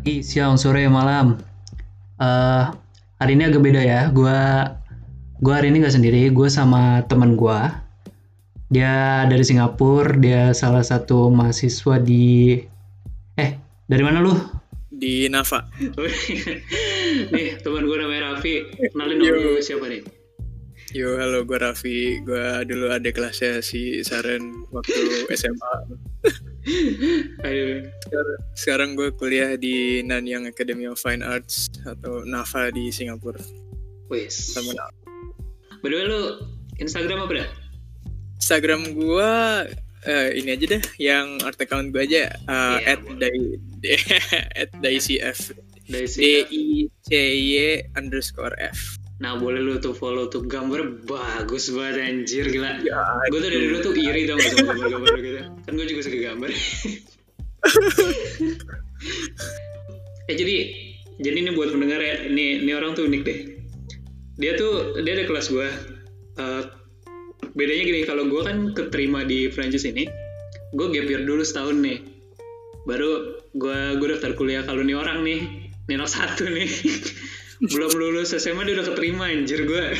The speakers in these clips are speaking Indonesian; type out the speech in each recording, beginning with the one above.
Pagi, siang, sore, malam. Eh hari ini agak beda ya. Gua gua hari ini nggak sendiri. Gue sama teman gua. Dia dari Singapura. Dia salah satu mahasiswa di. Eh, dari mana lu? di Nafa. nih, teman gue namanya Raffi. Kenalin dong Yo. lu siapa nih? Yo, halo, gue Raffi. Gue dulu ada kelasnya si Saren waktu SMA. Ayo. Sekarang, sekarang gue kuliah di Nanyang Academy of Fine Arts atau NAFA di Singapura. Wes. Sama Na- Berdua lu Instagram apa dah? Instagram gue eh, ini aja deh, yang art account gue aja eh, Iya, at dai at daicf d i c y underscore f. Nah boleh lu tuh follow tuh gambar bagus banget anjir gila. Ya, Gue tuh dari dulu tuh iri gak sama gambar-gambar gitu. Kan gue juga suka gambar. eh jadi jadi ini buat pendengar ya, ini ini orang tuh unik deh. Dia tuh dia ada kelas gue. Eh, bedanya gini kalau gue kan keterima di Prancis ini, gue gap year dulu setahun nih. Baru gue gue daftar kuliah kalau nih orang nih, nih satu nih. belum lulus SMA dia udah keterima anjir gue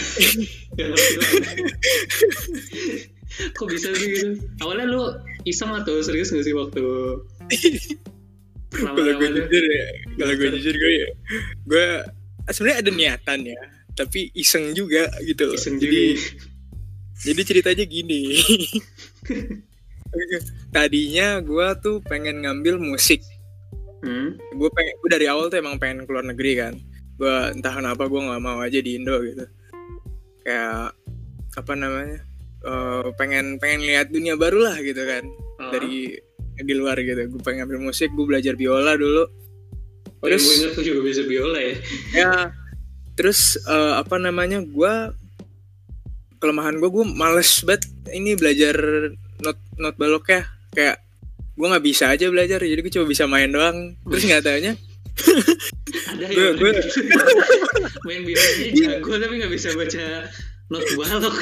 kok bisa sih gitu? Awalnya lu iseng atau serius gak sih waktu? Kalau gue jujur ya kalau gue jujur gue ya gue sebenarnya ada niatan ya tapi iseng juga gitu loh. Iseng jadi juga. jadi ceritanya gini. Tadinya gue tuh pengen ngambil musik. Hmm? gue pengen gue dari awal tuh emang pengen keluar negeri kan gue entah kenapa gue nggak mau aja di Indo gitu. Kayak apa namanya eh, pengen pengen lihat dunia baru lah gitu kan. Oh. dari di luar gitu. Gue pengen ngambil musik gue belajar biola dulu. Oh ya terus gue ingat juga bisa biola ya? Ya terus eh, apa namanya gue kelemahan gue gue males banget ini belajar not not balok ya kayak gue nggak bisa aja belajar jadi gue cuma bisa main doang. Terus nggak taunya ada ya gue- main biolanya jago tapi nggak bisa baca not balok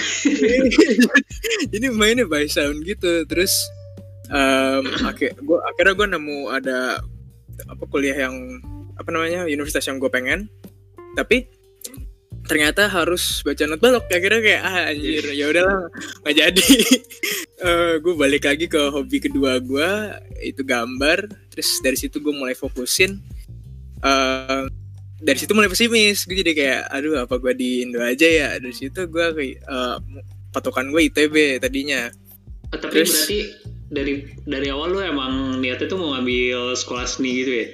ini mainnya by sound gitu terus em, akhir gua akhirnya gue nemu ada apa kuliah yang apa namanya universitas yang gue pengen. Tapi ternyata harus baca not balok akhirnya kayak ah anjir ya udahlah nggak jadi. Gue balik lagi ke hobi kedua gue itu gambar. Terus dari situ gue mulai fokusin Em, dari situ mulai pesimis. Gue jadi kayak aduh apa gue di Indo aja ya? Dari situ gue kayak eh, patokan gue ITB tadinya. Oh, tapi Terus- berarti dari dari awal lu emang niatnya tuh mau ngambil sekolah seni gitu ya?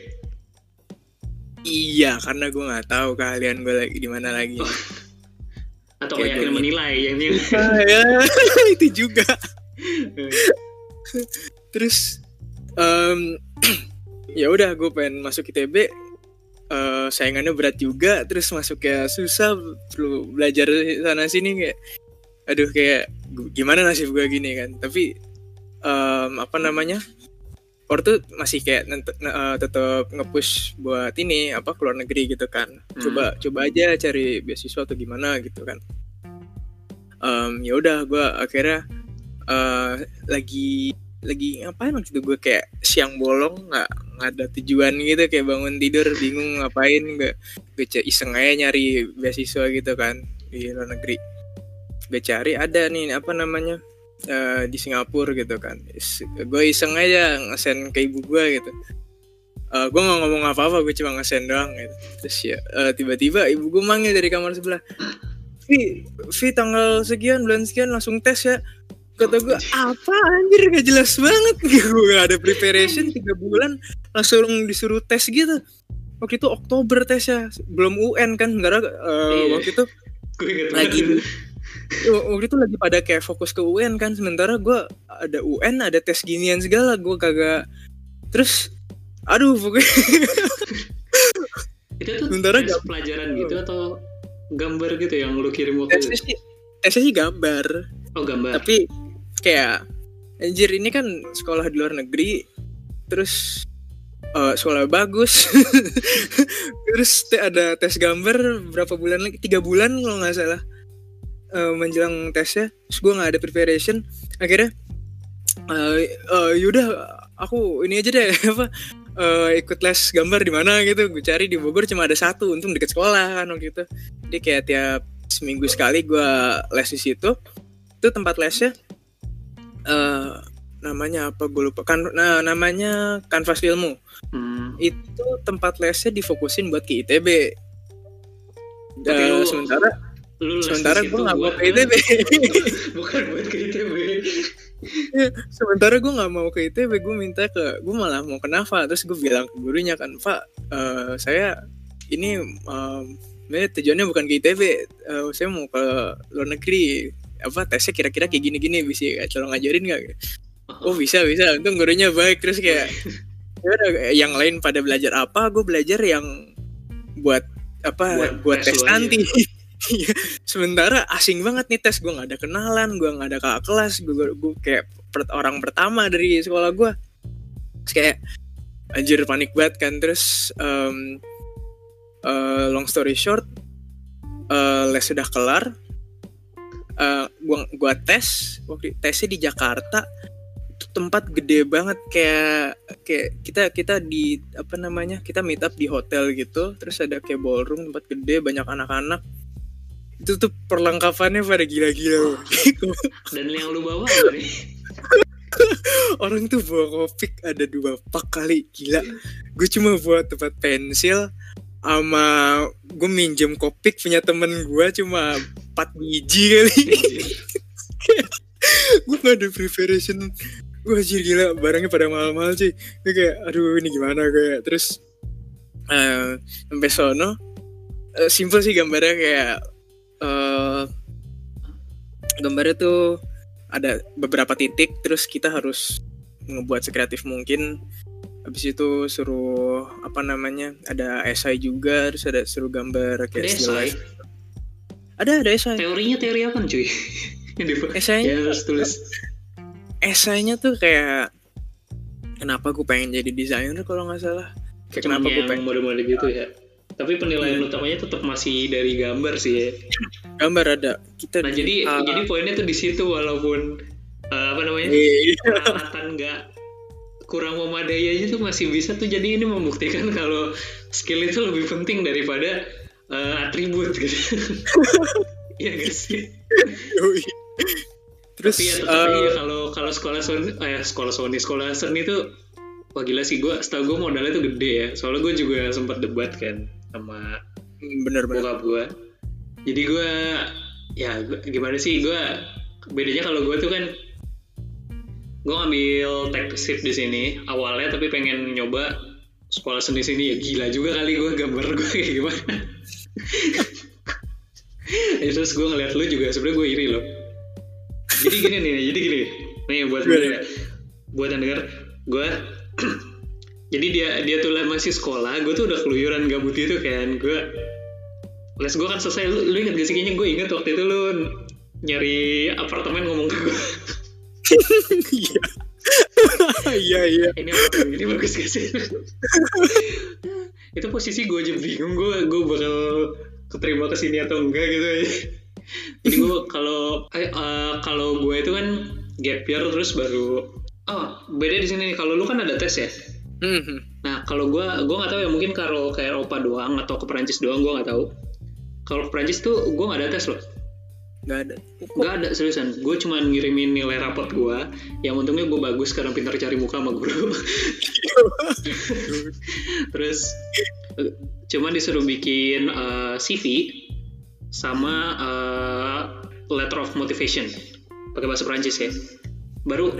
Iya karena gue nggak tahu keahlian gue lagi di mana lagi. Atau Kayak keyakinan gue menilai yang itu juga. Terus em, ya udah gue pengen masuk ITB eh, saingannya berat juga terus masuknya susah perlu belajar sana sini kayak aduh kayak gimana nasib gue gini kan. Tapi em, apa namanya Or tuh masih kayak ne- eh, tetap nge-push buat ini apa keluar negeri gitu kan. Coba coba aja cari beasiswa atau gimana gitu kan. Em, ya udah gue akhirnya eh, lagi lagi ngapain waktu itu gue kayak siang bolong nggak ada tujuan gitu kayak bangun tidur bingung ngapain gue gue iseng aja nyari beasiswa gitu kan di luar negeri. Gue cari ada nih apa namanya eh, di Singapura gitu kan. Gue iseng aja ngesen ke ibu gue gitu. Eh, gue nggak ngomong apa-apa gue cuma ngesen doang gitu. Terus ya eh, tiba-tiba ibu gue manggil dari kamar sebelah. Vi, Vi tanggal sekian bulan sekian langsung tes ya kata gue apa anjir? Gak jelas banget. Gue gak ada preparation tiga bulan langsung disuruh tes gitu. Waktu itu Oktober tesnya belum UN kan sementara eh, Iya. waktu itu Lagi. waktu itu lagi pada kayak fokus ke UN kan sementara gue ada UN ada tes ginian segala gue kagak terus aduh pokoknya. Itu tuh Sementara tes gak- pelajaran gitu atau gambar gitu yang lu kirim waktu tesnya itu sih tesnya sih gambar. Oh gambar. Tapi kayak anjir ini kan sekolah di luar negeri terus eh, sekolah bagus. Terus te- ada tes gambar berapa bulan lagi? Tiga bulan kalau nggak salah eh, menjelang tesnya. Terus gue nggak ada preparation. Akhirnya eh eh, yaudah aku ini aja deh apa eh, ikut les gambar di mana gitu. Gue cari di Bogor cuma ada satu untung deket sekolah kan waktu itu. Jadi kayak tiap seminggu sekali gue les di situ. Itu tempat lesnya eh namanya apa? Gue lupa. Kan nah, namanya kanvas ilmu Hmm. itu tempat lesnya difokusin buat ke ITB Tapi Eh, lu- sementara Lu sementara gue situ nggak mau ke ITB bukan buat ke ITB sementara gue nggak mau ke ITB gue minta ke gue malah mau ke Nafa. Terus gue bilang ke gurunya kan Pak eh, saya ini sebenarnya tujuannya bukan ke ITB eh, saya mau ke luar negeri apa tesnya kira-kira kayak gini-gini bisa tolong ngajarin nggak oh. Bisa bisa. Untung gurunya baik. Terus kayak ya udah, yang lain pada belajar apa? Gue belajar yang buat apa Buat buat, tes nanti. Iya. sementara asing banget nih tes. Gue nggak ada kenalan gue nggak ada kakak kelas. Gue gue kayak per- orang pertama dari sekolah gue terus kayak anjir panik banget kan. Terus em, eh, long story short eh, les sudah kelar eh, gua gua tes waktu tesnya di Jakarta itu tempat gede banget. Kayak kayak kita kita di apa namanya kita meet up di hotel gitu terus ada kayak ballroom tempat gede banyak anak-anak. Itu tuh perlengkapannya pada gila-gila dan yang lu bawa apa nih? Orang tuh bawa kopik ada dua pak kali gila. Gue cuma bawa tempat pensil sama gue minjem kopik punya temen gue cuma 4 biji kali. Gue gak ada preparation. Gue anjir gila barangnya pada mahal-mahal cuy gue kayak aduh ini gimana? Gue terus eh sampai sono eh, simple sih gambarnya kayak eh gambarnya tuh ada beberapa titik terus kita harus ngebuat sekreatif mungkin. Habis itu suruh apa namanya ada esai juga terus ada suruh gambar kayak Ada esai? Ada ada esai. Teorinya teori apa cuy? Esainya ya harus tulis. Esainya tuh kayak kenapa gue pengen jadi desainer kalau nggak salah? Kayak Cuman kenapa gue pengen mode-mode gitu ya? Tapi penilaian utamanya tetap masih dari gambar sih ya. Gambar ada. Kita nah di- jadi ah, jadi poinnya tuh di situ walaupun eh, apa namanya iya. peralatan nggak kurang memadai aja tuh masih bisa tuh jadi ini membuktikan kalau skill itu lebih penting daripada eh, atribut gitu Iya gak sih? Terus Tapi ya tetap eh, aja kalau kalau sekolah Sony, eh sekolah Sony, sekolah seni tuh wah gila sih gue, setahu gue modalnya tuh gede ya. Soalnya gue juga sempat debat kan sama bener-bener bokap gue. Jadi gue ya gua- gimana sih gue bedanya kalau gue tuh kan gue ngambil tech sip di sini awalnya tapi pengen nyoba sekolah seni sini ya gila juga kali gue gambar gue kayak gimana. Ya, terus gue ngeliat lu juga sebenarnya gue iri loh. Jadi gini nih, jadi gini nih buat Gimana? buat yang denger gue jadi dia dia tuh masih sekolah gue tuh udah keluyuran gabut gitu kan gue les gue kan selesai lu, lu inget gak sih kayaknya gue inget waktu itu lu nyari apartemen ngomong ke gue iya iya. Ini ini bagus gak sih? Itu posisi gue aja bingung. Gue gue bakal keterima ke sini atau enggak gitu aja. Jadi gue kalau eh, eh, kalau gue itu kan gap year terus baru oh beda di sini nih. Kalau lu kan ada tes ya? Mhm. Nah, kalau gue gue nggak tahu ya. Mungkin kalau ke Eropa doang atau ke Perancis doang gue nggak tahu. Kalau ke Perancis tuh gue nggak ada tes loh, nggak ada. Nggak ada seriusan. Gue cuma ngirimin nilai rapot gue, yang untungnya gue bagus karena pintar cari muka sama guru. Terus cuma disuruh bikin eh, CV sama eh, letter of motivation. Pakai bahasa Perancis ya. Baru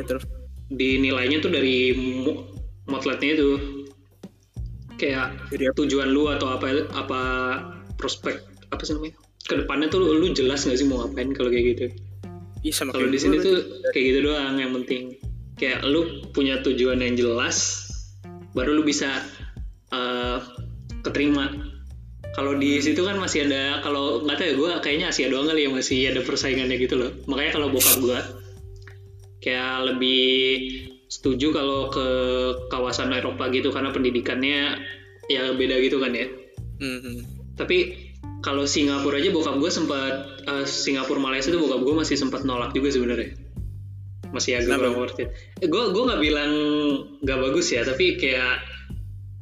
dinilainya tuh dari mo- motletnya itu. Kayak tujuan lu atau apa apa prospek apa sih namanya ke depannya tuh lu, lu jelas nggak sih mau ngapain kalau kayak gitu? Ih, sama kalau di sini tuh kayak gitu doang yang penting. Kayak lu punya tujuan yang jelas baru lu bisa eh, keterima. Kalau di situ kan masih ada kalau nggak tahu ya gue kayaknya Asia doang kali ya masih ada persaingannya gitu loh. Makanya kalau bokap gue kayak lebih setuju kalau ke kawasan Eropa gitu karena pendidikannya ya beda gitu kan ya. Mhm. tapi kalau Singapura aja bokap gue sempat eh, Singapura Malaysia tuh bokap gue masih sempat nolak juga sebenarnya. Masih agak kurang worth it. Eh, gue gue nggak bilang nggak bagus ya tapi kayak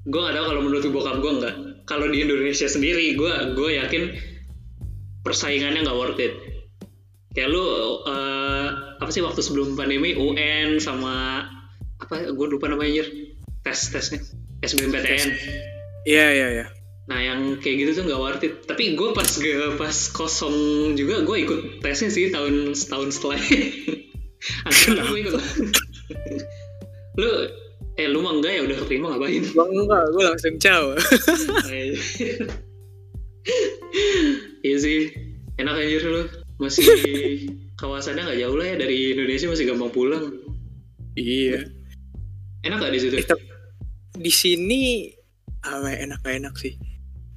gue gak tahu kalau menurut bokap gue enggak kalau di Indonesia sendiri gue gue yakin persaingannya nggak worth it. Kayak lu uh, apa sih waktu sebelum pandemi UN sama apa gue lupa namanya anjir. Tes tesnya. SBMPTN iya iya iya nah yang kayak gitu tuh nggak worth it. Tapi gue pas gue pas kosong juga gue ikut tesnya sih tahun setahun setelah akhirnya gue ikut. Lu eh lu mah enggak ya udah keterima ngapain? Gue enggak gue langsung caw iya. Sih. Enak aja lu. Masih kawasannya nggak jauh lah ya dari Indonesia masih gampang pulang. Iya. Enak gak di situ? Di sini apa ya, enak gak enak sih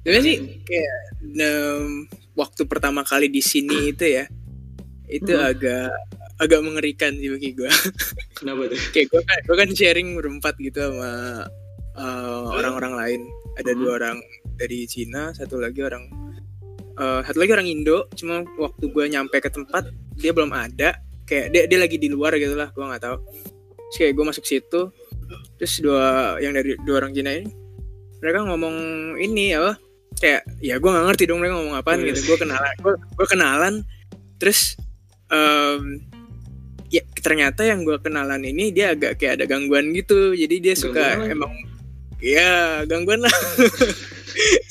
Sebenarnya sih kayak um, waktu pertama kali di sini itu ya itu hmm. agak agak mengerikan sih bagi gue. Kenapa tuh? kayak gue kan gue kan sharing berempat gitu sama uh, orang-orang uh, lain. Ada hmm. dua orang dari Cina, satu lagi orang uh, satu lagi orang Indo. Cuma waktu gue nyampe ke tempat dia belum ada. Kayak dia dia lagi di luar gitu lah, gue nggak tahu. Terus kayak gue masuk situ, terus dua yang dari dua orang Cina ini mereka ngomong ini apa kayak ya gue nggak ngerti dong mereka ngomong apa gitu. Gue kenalan gue kenalan terus um, ya ternyata yang gue kenalan ini dia agak kayak ada gangguan gitu. Jadi dia suka gangguan emang ya gangguan lah.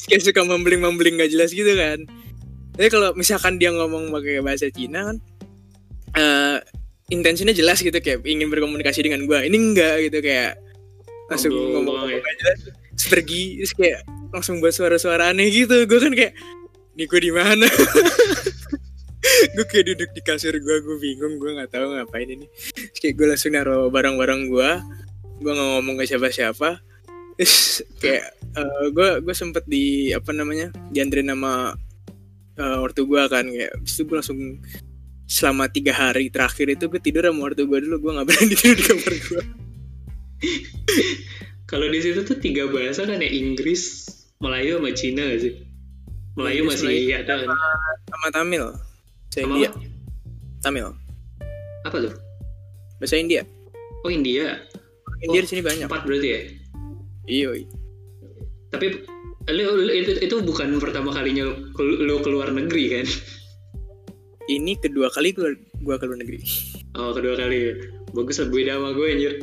Kayak suka membling membling gak jelas gitu kan. Tapi kalau misalkan dia ngomong pakai bahasa Cina kan uh, intensinya jelas gitu. Kayak ingin berkomunikasi dengan gue ini enggak gitu kayak langsung ngomong, ngomong pergi terus kayak langsung buat suara-suara aneh gitu. Gue kan kayak ini gue di mana? Gue kayak duduk di kasur gue gue bingung gue nggak tahu ngapain ini. Terus kayak gue langsung naruh barang-barang gue gue nggak ngomong ke siapa-siapa. Terus kayak uh, gue gue sempet di apa namanya dianterin nama uh, ortu gue kan kayak itu gue langsung selama tiga hari terakhir itu gue tidur sama ortu gue dulu gue nggak berani tidur di kamar gue kalau di situ tuh tiga bahasa kan ya Inggris Melayu sama Cina gak sih? Melayu Inggris, masih Melayu ada kan? Sama Tamil. Bahasa India. Tamil. Apa tuh? Bahasa India. Oh India. India oh, di sini banyak. Empat berarti ya? Iya. Tapi lu, lu, itu, itu bukan pertama kalinya lu keluar negeri kan? Ini kedua kali gua, gua keluar negeri. Oh kedua kali. Bagus beda sama gue anjir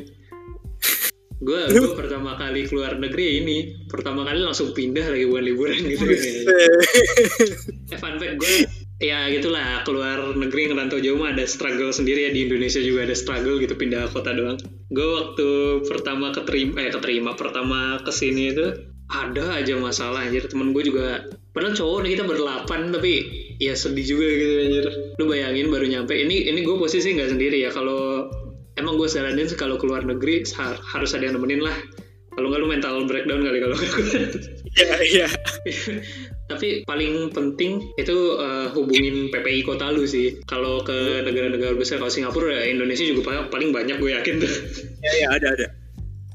gue gue pertama kali keluar negeri ini pertama kali langsung pindah lagi bukan liburan gitu eh, fun fact gue ya gitulah keluar negeri ngerantau jauh mah ada struggle sendiri ya di Indonesia juga ada struggle gitu pindah kota doang. Gue waktu pertama keterima eh keterima pertama ke sini itu ada aja masalah anjir. Temen gue juga padahal cowok nih kita berdelapan tapi ya sedih juga gitu anjir. Lu bayangin baru nyampe ini ini gue posisi nggak sendiri ya kalau emang gue saranin kalau keluar negeri harus ada yang nemenin lah. Kalau nggak lu mental breakdown kali kalau iya iya. Tapi paling penting itu uh, hubungin PPI kota lu sih. Kalau ke negara-negara besar kalau Singapura ya Indonesia juga paling banyak gue yakin tuh. Ya ya ada ada.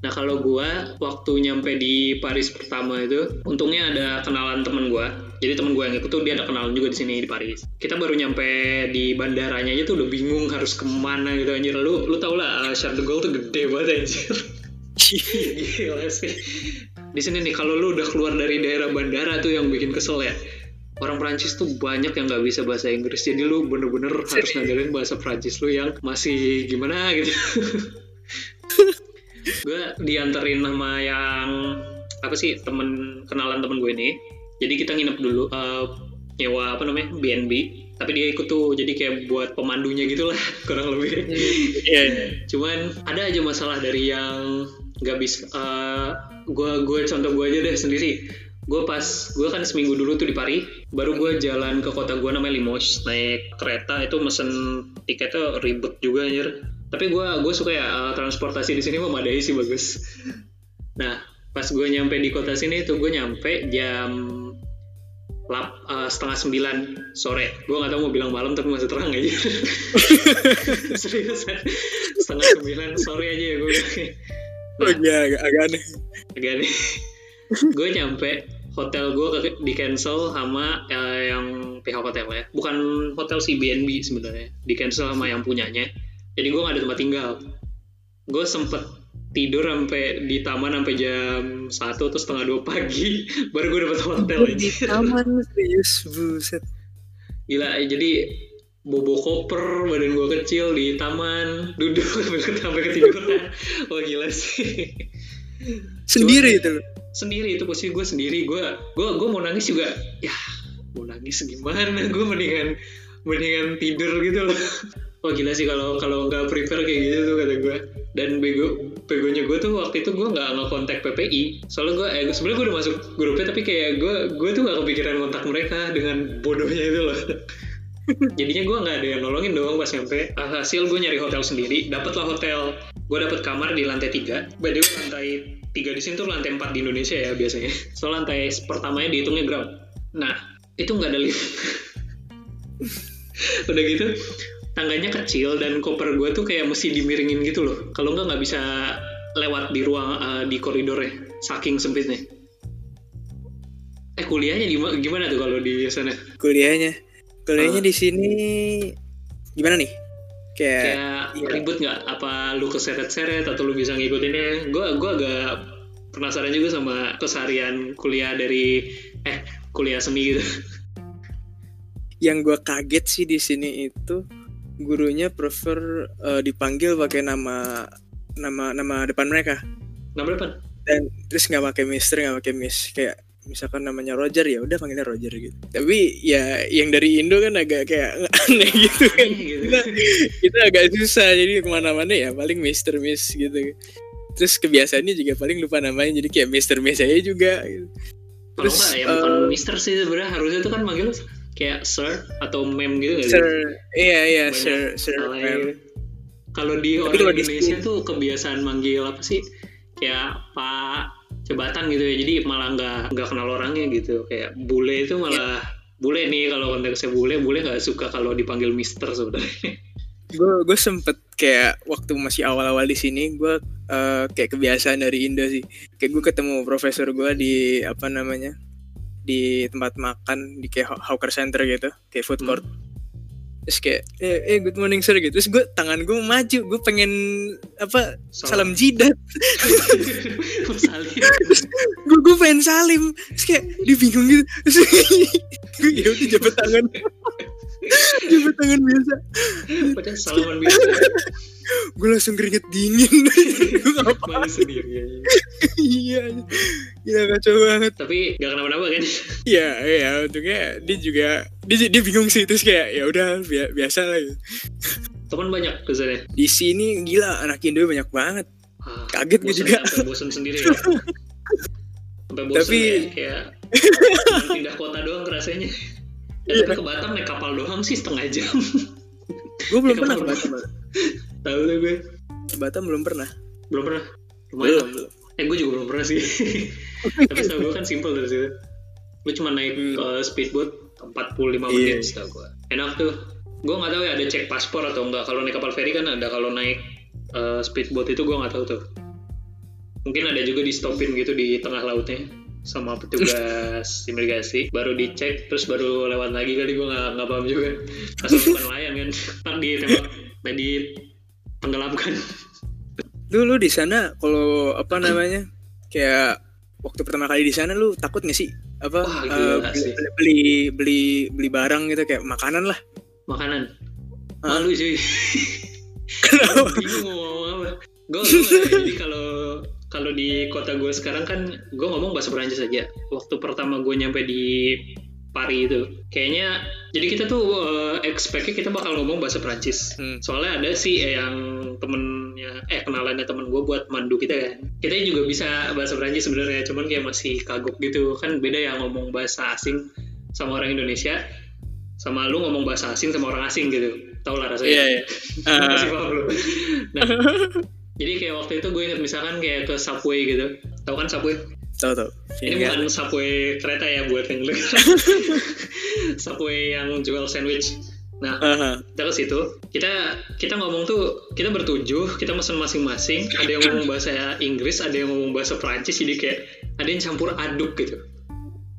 Nah kalau gue waktu nyampe di Paris pertama itu, untungnya ada kenalan temen gue. Jadi temen gue yang ikut tuh dia ada kenalan juga di sini di Paris. Kita baru nyampe di bandaranya aja tuh udah bingung harus ke mana gitu anjir. Lu lu tau lah Charles de Gaulle tuh gede banget anjir. Gila sih. Di sini nih kalau lu udah keluar dari daerah bandara tuh yang bikin kesel ya. Orang Prancis tuh banyak yang nggak bisa bahasa Inggris, jadi lu bener-bener harus ngandelin bahasa Prancis lu yang masih gimana gitu. gue dianterin sama yang apa sih temen kenalan temen gue ini jadi kita nginep dulu uh, nyewa apa namanya BNB tapi dia ikut tuh jadi kayak buat pemandunya gitu lah kurang lebih. Yeah, yeah. cuman ada aja masalah dari yang nggak bisa uh, gue gue contoh gue aja deh sendiri. Gue pas gue kan seminggu dulu tuh di Paris baru gue jalan ke kota gue namanya Limoges naik kereta itu mesen tiketnya ribet juga anjir. Tapi gue gue suka ya uh, transportasi di sini memadai sih bagus. Nah pas gue nyampe di kota sini tuh gue nyampe jam lap, uh, setengah sembilan sore. Gue nggak tahu mau bilang malam tapi masih terang aja. Seriusan. Setengah sembilan sore aja ya gue nah, oh, iya agak, agak aneh. Agak aneh. Gue nyampe hotel gue di cancel sama uh, yang pihak hotel ya. Bukan hotel si BNB sebenarnya. Di cancel sama yang punyanya. Jadi gue gak ada tempat tinggal. Gue sempet tidur sampai di taman sampai jam satu atau setengah dua pagi baru gue dapet hotel di aja taman. Serius buset. Gila jadi bobo koper badan gue kecil di taman duduk sampai sampai ketiduran. Wah gila sih. Sendiri itu? Sendiri itu posisi gue sendiri. Gue gue gue mau nangis juga. Ya mau nangis gimana? Gue mendingan mendingan tidur gitu loh. Wah gila sih kalau kalau nggak prepare kayak gitu tuh kata gue dan bego begonya gue tuh waktu itu gue nggak ngekontak PPI soalnya gue eh sebenarnya gue udah masuk grupnya tapi kayak gue gue tuh nggak kepikiran kontak mereka dengan bodohnya itu loh. Jadinya gue nggak ada yang nolongin dong pas nyampe. Hasil gue nyari hotel sendiri. Dapatlah hotel. Gue dapet kamar di lantai tiga. By the way lantai tiga di sini tuh lantai empat di Indonesia ya biasanya. So lantai pertamanya dihitungnya ground. Nah itu nggak ada lift. Udah gitu tangganya kecil dan koper gue tuh kayak mesti dimiringin gitu loh. Kalau nggak nggak bisa lewat di ruang uh, di koridornya saking sempitnya. Eh kuliahnya gimana, gimana tuh kalau di sana? Kuliahnya. Kuliahnya Ah. di sini gimana nih? Kayak kayak iya. ribut nggak? Apa lu keseret-seret atau lu bisa ngikutinnya? Gue gua agak penasaran juga sama keseharian kuliah dari eh kuliah seni gitu. Yang gue kaget sih di sini itu gurunya prefer eh, dipanggil pakai nama nama nama depan mereka. Nama depan? Dan terus nggak pakai mister nggak pakai miss. Kayak misalkan namanya Roger ya udah panggilnya Roger gitu. Tapi ya yang dari Indo kan agak kayak aneh gitu kan. Gitu. kita, kita agak susah. Jadi ke mana-mana ya paling Mister Miss gitu. Terus kebiasaannya juga paling lupa namanya. Jadi kayak Mister Miss aja juga gitu. kalau Terus, nggak ya bukan eh, mister sih sebenarnya. Harusnya tuh kan manggil kayak sir atau ma'am gitu nggak sih? Sir. Iya iya Banyak Sir Sir kalau di Tapi orang di Indonesia sini- tuh kebiasaan manggil apa sih? Kayak pak jabatan gitu ya. Jadi malah nggak nggak kenal orangnya gitu. Kayak bule itu malah bule nih kalau konteksnya bule. Bule nggak suka kalau dipanggil mister sebenarnya. Gue gue sempet kayak waktu masih awal-awal di sini gue eh, kayak kebiasaan dari Indo sih. Kayak gue ketemu profesor gue di apa namanya di tempat makan di kayak haw- hawker center gitu kayak food court. Terus kayak eh, eh good morning sir gitu. Terus gue tangan gue maju gue pengen apa salam. jidat. Salim. Gue gue pengen salim. Terus kayak dia bingung gitu. Terus gue ya udah jabat tangan jabat tangan biasa. Padahal salaman biasa. Gue langsung keringet dingin. Malu sendiri. Ya. iya. Gila kacau banget. Tapi nggak kenapa-napa kan? Iya, iya, untungnya dia juga dia, dia bingung sih. Terus kayak ya udah bia- biasa lah. Gitu. teman banyak kesannya? Di sini gila anak Indo banyak banget. Ah, Kaget gue juga. bosen sendiri ya? Sampai bosen Tapi- ya, kayak pindah kota doang rasanya Iya. Ya, tapi ke Batam naik kapal doang sih setengah jam. Gue belum pernah ke Batam. tahu tuh gue. Ke Batam belum pernah. belum pernah? Lumayan Belum, eh gue juga belum pernah sih. Tapi setahu gue kan simple dari situ. Gue cuma naik Hmm. ke speedboat 45 Iya. menit setahu gue enak tuh. Gue nggak tahu ya ada cek paspor atau enggak. Kalau naik kapal feri kan ada kalau naik eh, speedboat itu gue nggak tahu tuh. Mungkin ada juga di stopin gitu di tengah lautnya sama petugas imigrasi. Baru dicek terus baru lewat lagi kali gue nggak nggak paham juga. Asal bukan nelayan kan ntar ditembak tadi tenggelamkan. Lu lu di sana kalau apa namanya kayak waktu pertama kali di sana lu takut gak sih? Apa Wah, gila beli, sih. beli beli beli barang gitu kayak makanan lah. makanan? Malu cuy bingung mau ngomong apa. Gue jadi kalau kalau di kota gue sekarang kan gue ngomong bahasa Perancis aja waktu pertama gue nyampe di Paris itu kayaknya jadi kita tuh uh, expect kita bakal ngomong bahasa Perancis Hmm. soalnya ada sih yang temennya eh kenalannya temen gue buat mandu kita kan kita juga bisa bahasa Perancis sebenarnya cuman kayak masih kagok gitu kan beda ya ngomong bahasa asing sama orang Indonesia sama lu ngomong bahasa asing sama orang asing gitu tau lah rasanya Iya, iya. Lu Ah. Masih paham lu nah jadi kayak waktu itu gue inget misalkan kayak ke Subway gitu. Tau kan Subway? Tahu tahu. ini Iya. bukan Subway kereta ya buat yang Subway yang jual sandwich. Nah kita ke situ kita kita ngomong tuh kita bertujuh kita mesen masing-masing. Ada yang ngomong bahasa Inggris ada yang ngomong bahasa Perancis. Jadi kayak ada yang campur aduk gitu.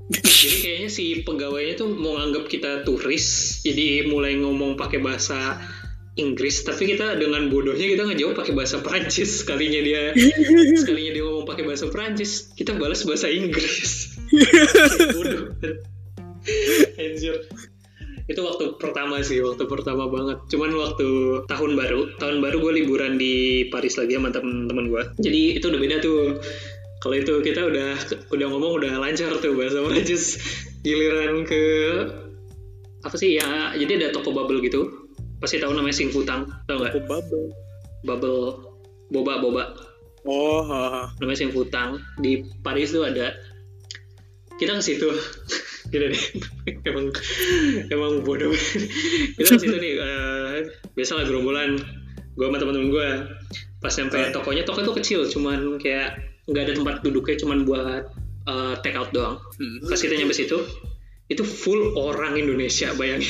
Jadi kayaknya si pegawainya tuh mau nganggap kita turis jadi mulai ngomong pakai bahasa Inggris. Tapi kita dengan bodohnya kita ngejawab pakai bahasa Prancis sekalinya dia sekalinya dia ngomong pakai bahasa Prancis kita balas bahasa Inggris. Bodoh. Anjir. Itu waktu pertama sih waktu pertama banget. Cuman waktu tahun baru tahun baru gue liburan di Paris lagi sama temen-temen gue jadi itu udah beda tuh. Kalau itu kita udah udah ngomong udah lancar tuh bahasa Prancis giliran ke apa sih ya jadi ada toko bubble gitu pasti tahu namanya Sing Futang tau nggak? Bubble. bubble boba boba. Oh, haha. namanya Sing Futang di Paris tuh ada. Kita ke situ. Gitu deh emang emang bodoh. Kita ke situ nih eh, biasa lah gerombolan. Gue sama teman-teman gue pas sampai Oh. tokonya toko itu kecil cuman kayak nggak ada tempat duduknya cuman buat eh, take out doang. Hmm. pas kita nyampe situ itu full orang Indonesia bayangin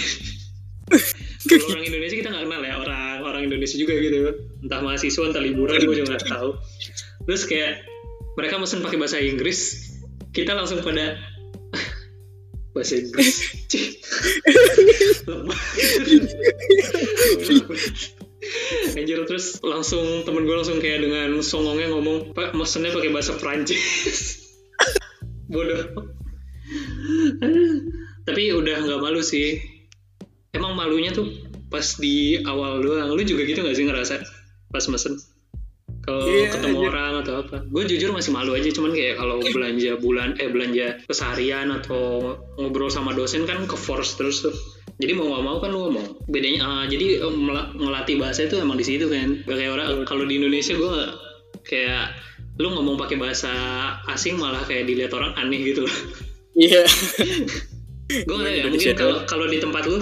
full orang Indonesia kita nggak kenal ya orang orang Indonesia juga gitu. Entah mahasiswa entah liburan gue juga nggak tahu. Terus kayak mereka mesen pakai bahasa Inggris kita langsung pada bahasa Inggris. Anjir terus langsung temen gue langsung kayak dengan songongnya ngomong pak mesennya pakai bahasa Prancis bodoh. Tapi udah nggak malu sih emang malunya tuh pas di awal doang. Lu juga gitu nggak sih ngerasa? Pas mesen? Kalau Iya, ketemu iya. orang atau apa? Gue jujur masih malu aja cuman kayak kalau belanja bulan eh belanja keseharian atau ngobrol sama dosen kan ke force terus tuh. Jadi mau nggak mau kan lu ngomong. Bedanya ah, jadi eh, mela- ngelatih bahasa itu emang di situ kan. Gak kayak orang kalau di Indonesia gue kayak lu ngomong pakai bahasa asing malah kayak dilihat orang aneh gitu loh. Iya. gue nggak ya mungkin kalau kalau di tempat lu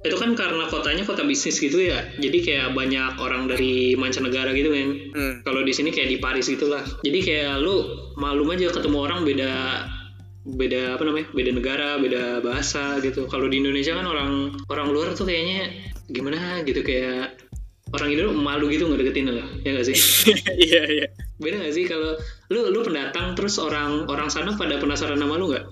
itu kan karena kotanya kota bisnis gitu ya. Jadi kayak banyak orang dari mancanegara gitu kan Hmm. kalau di sini kayak di Paris gitulah. Jadi kayak lu malum aja ketemu orang beda beda apa namanya beda negara beda bahasa gitu. Kalau di Indonesia kan orang orang luar tuh kayaknya gimana gitu kayak orang Indo malu gitu ngedeketin lo ya gak sih? Iya, iya. beda gak sih kalau lu lu pendatang terus orang orang sana pada penasaran sama lu nggak?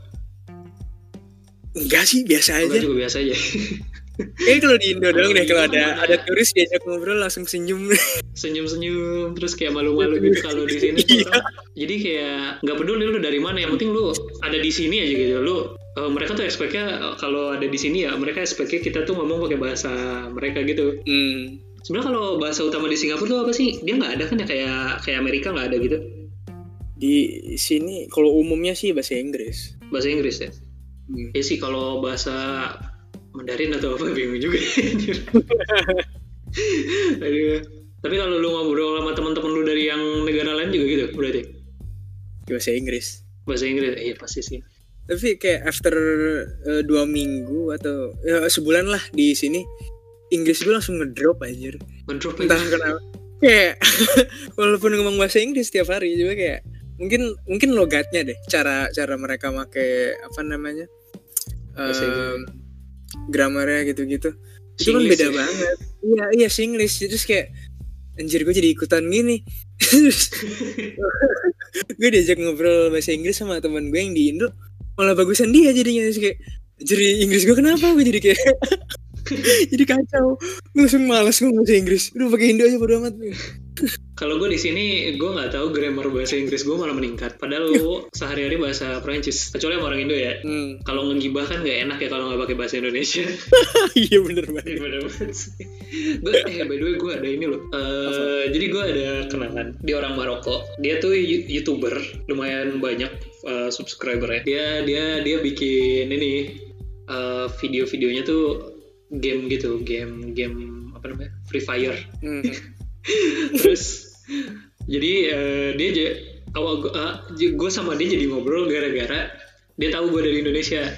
Enggak sih, biasa aja. Enggak juga biasa aja Kayaknya kalau di Indo doang deh kalau ada Iya. ada turis diajak ngobrol langsung senyum. senyum-senyum terus kayak malu-malu gitu kalau di sini tuh orang. jadi kayak nggak peduli lu dari mana yang penting lu ada di sini aja gitu lu eh, mereka tuh expect-nya eh, kalau ada di sini ya mereka expect-nya kita tuh ngomong pakai bahasa mereka gitu Hmm. sebenarnya kalau bahasa utama di Singapura tuh apa sih dia nggak ada kan ya kayak kayak Amerika nggak ada gitu Di sini kalau umumnya sih bahasa Inggris. bahasa Inggris ya Hmm. ya sih kalau bahasa Mandarin atau apa bingung juga Aduh. tapi kalau lu ngobrol sama teman-teman lu dari yang negara lain juga gitu berarti Bahasa Inggris. bahasa Inggris iya pasti sih Tapi kayak after eh, dua minggu atau ya, sebulan lah di sini Inggris gue langsung ngedrop anjir. ngedrop Entah aja. kenapa. Kayak walaupun ngomong bahasa Inggris setiap hari juga kayak mungkin mungkin logatnya deh cara cara mereka make apa namanya em, grammarnya gitu-gitu. Itu kan beda ya? banget. Iya iya Singlish. Terus kayak anjir gue jadi ikutan gini. Gue diajak ngobrol bahasa Inggris sama teman gue yang di Indo. Malah bagusan dia jadinya. Terus kayak jadi Inggris gue kenapa? Gue jadi kayak jadi kacau. Gue langsung malas ngomong bahasa Inggris. Udah pakai Indo aja bodo amat Kalau gue di sini gue nggak tahu grammar bahasa Inggris gue malah meningkat. Padahal lu sehari-hari bahasa Prancis. Kecuali sama orang Indo ya. hmm. Kalau ngegibah kan gak enak ya kalau nggak pakai bahasa Indonesia. iya bener banget Iya, bener banget. Gue eh by the way gue ada ini loh. Eh, jadi gue ada kenalan di orang Maroko. Dia tuh youtuber lumayan banyak eh, subscribernya. Dia dia dia bikin ini eh, video-videonya tuh game gitu, game game apa namanya Free Fire. Hmm. Terus jadi eh, dia aja awal gue sama dia jadi ngobrol gara-gara dia tahu gue dari Indonesia.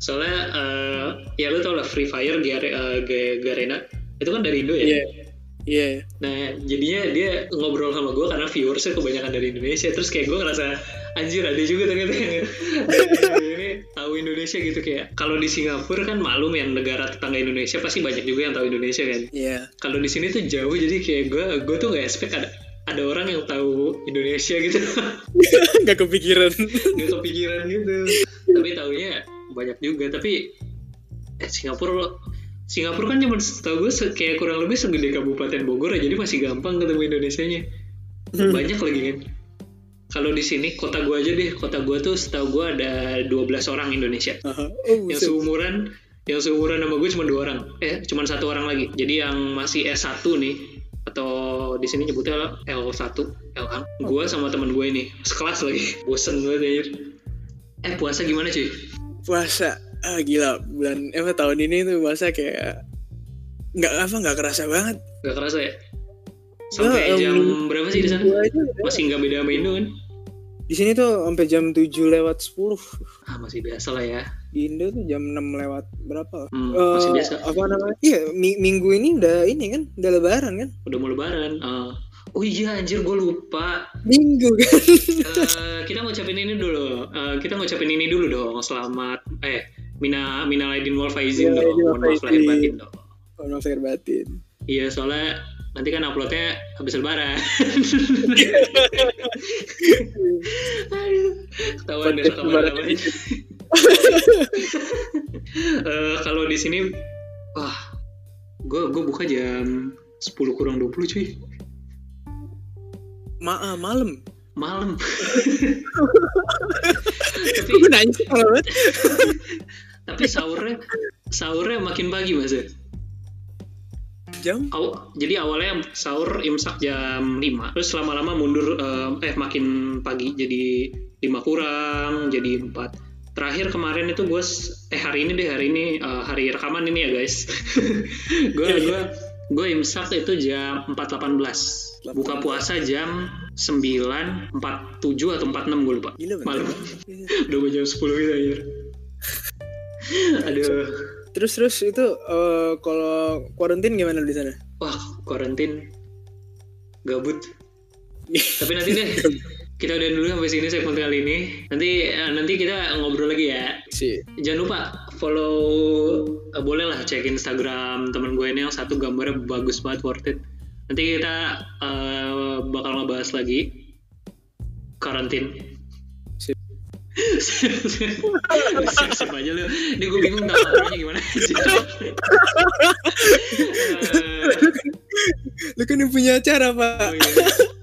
Soalnya eh, ya lu tau lah Free Fire Gare, eh, Ga- Garena itu kan dari Indo ya iya. Iya nah jadinya dia ngobrol sama gue karena viewersnya kebanyakan dari Indonesia. Terus kayak gue ngerasa anjir ada juga ternyata yang ini tahu Indonesia gitu. Kayak kalau di Singapura kan malum ya negara tetangga Indonesia pasti banyak juga yang tahu Indonesia kan? Iya. Kalau di sini tuh jauh jadi kayak gue gue tuh nggak expect ada ada orang yang tahu Indonesia gitu. Nggak kepikiran. Nggak kepikiran gitu. Tapi taunya banyak juga. Tapi eh, Singapura Singapura kan cuma setahu gue kayak kurang lebih segede Kabupaten Bogor ya, jadi masih gampang ketemu Indonesianya. Banyak lagi kan. Kalau di sini kota gue aja deh, kota gue tuh setahu gue ada 12 orang Indonesia. Aha. Oh, Yang seumuran yang seumuran sama gue cuma dua orang. Eh, cuma satu orang lagi. Jadi yang masih S1 nih atau di sini nyebutnya L1, L1. Gue sama temen gue ini sekelas lagi. Bosen banget anjir. Eh, puasa gimana cuy? puasa ah gila bulan eh tahun ini tuh puasa kayak nggak apa nggak kerasa banget Gak kerasa ya? Sampai Nggak, jam em, berapa sih di sana? Aja Masih nggak beda sama Indo kan? di sini tuh sampai jam 7 lewat 10 Ah masih biasa lah ya. di Indo tuh jam 6 lewat berapa Hmm, Eh, masih biasa. apa namanya iya mi- minggu ini udah ini kan udah lebaran kan Udah mau lebaran. Ah. oh iya anjir gue lupa. minggu kan Eh, kita ngucapin ini dulu. Eh, kita ngucapin ini dulu dong. Selamat. Eh, Mina Mina Laidin wal Faizin dong. Mohon maaf lahir batin dong. oh, maaf lahir batin Iya soalnya nanti kan uploadnya habis lebaran. Aduh, ketahuan deh lebaran. apa Eh, kalau di sini, wah, gue gue buka jam 10 kurang 20 cuy, Ma ah, malam malam. tapi kalau banget tapi sahurnya sahurnya makin pagi mas. Ya. jam? Aw- jadi awalnya sahur imsak jam 5 terus lama-lama mundur eh, eh makin pagi. Jadi 5 kurang jadi 4 terakhir kemarin itu gue eh hari ini deh hari ini eh, hari rekaman ini ya guys. Gue gue gue imsak itu jam 4.18 buka puasa jam 9.47 atau 46 gue lupa. Gila bener malam. Udah mau jam 10 gitu anjir. Aduh. Terus terus itu eh, kalau quarantine gimana di sana? Wah, karantin gabut. Tapi nanti deh kita udah dulu sampai sini segmen kali ini. Nanti eh, nanti kita ngobrol lagi ya. sih Jangan lupa follow eh, boleh lah cek Instagram temen gue ini yang satu gambarnya bagus banget worth it. Nanti kita eh, bakal ngebahas lagi karantin. Sip. Aja lu. Ini gue bingung ngobrolnya gimana. Eh, lu kan punya acara pak Oh iya.